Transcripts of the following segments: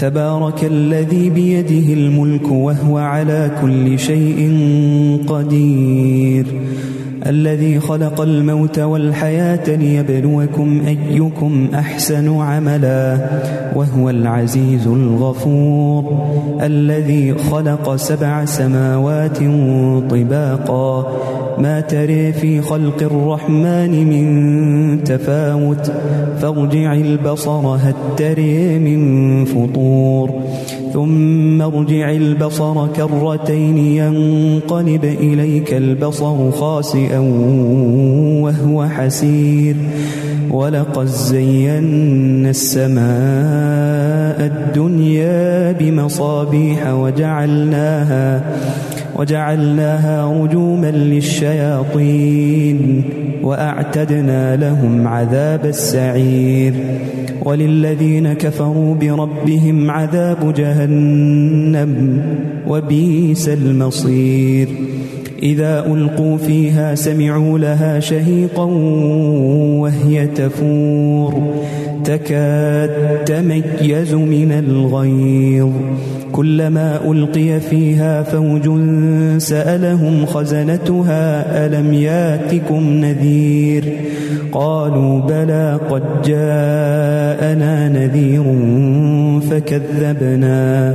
تبارك الذي بيده الملك وهو على كل شيء قدير. الذي خلق الموت والحياة ليبلوكم أيكم أحسن عملا وهو العزيز الغفور. الذي خلق سبع سماوات طباقا. ما تري في خلق الرحمن من تفاوت. فارجع البصر هل تري من فطور. ثم ارجع البصر كرتين ينقلب إليك البصر خاسئا. وهو حسير. ولقد زينا السماء الدنيا بمصابيح وجعلناها وجعلناها رجوما للشياطين وأعتدنا لهم عذاب السعير. وللذين كفروا بربهم عذاب جهنم وبئس المصير. إذا ألقوا فيها سمعوا لها شهيقا وهي تفور تكاد تميز من الغيظ كلما ألقي فيها فوج سألهم خزنتها ألم ياتكم نذير قالوا بلى قد جاءنا نذير فكذبنا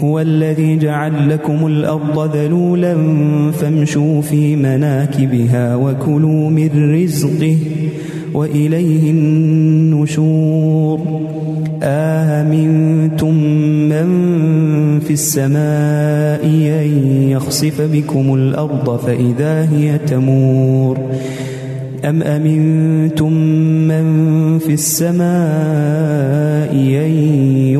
هو الذي جعل لكم الأرض ذلولا فامشوا في مناكبها وكلوا من رزقه وإليه النشور. آمنتم من في السماء أن يخسف بكم الأرض فإذا هي تمور؟ أم أمنتم من في السماء أن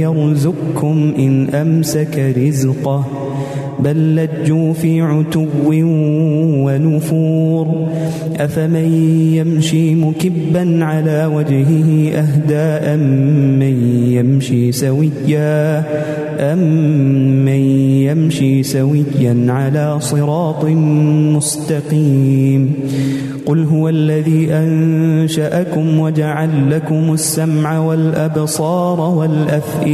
يرزقكم إن أمسك رزقه بل لجوا في عتو ونفور. أفمن يمشي مكبا على وجهه أهدى أمن يمشي سويا أمن يمشي سويا على صراط مستقيم. قل هو الذي أنشأكم وجعل لكم السمع والأبصار والأفئدة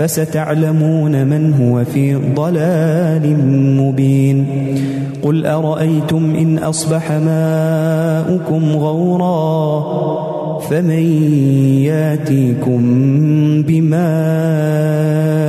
فستعلمون من هو في ضلال مبين. قل أرأيتم إن أصبح ماؤكم غورا فمن ياتيكم بماء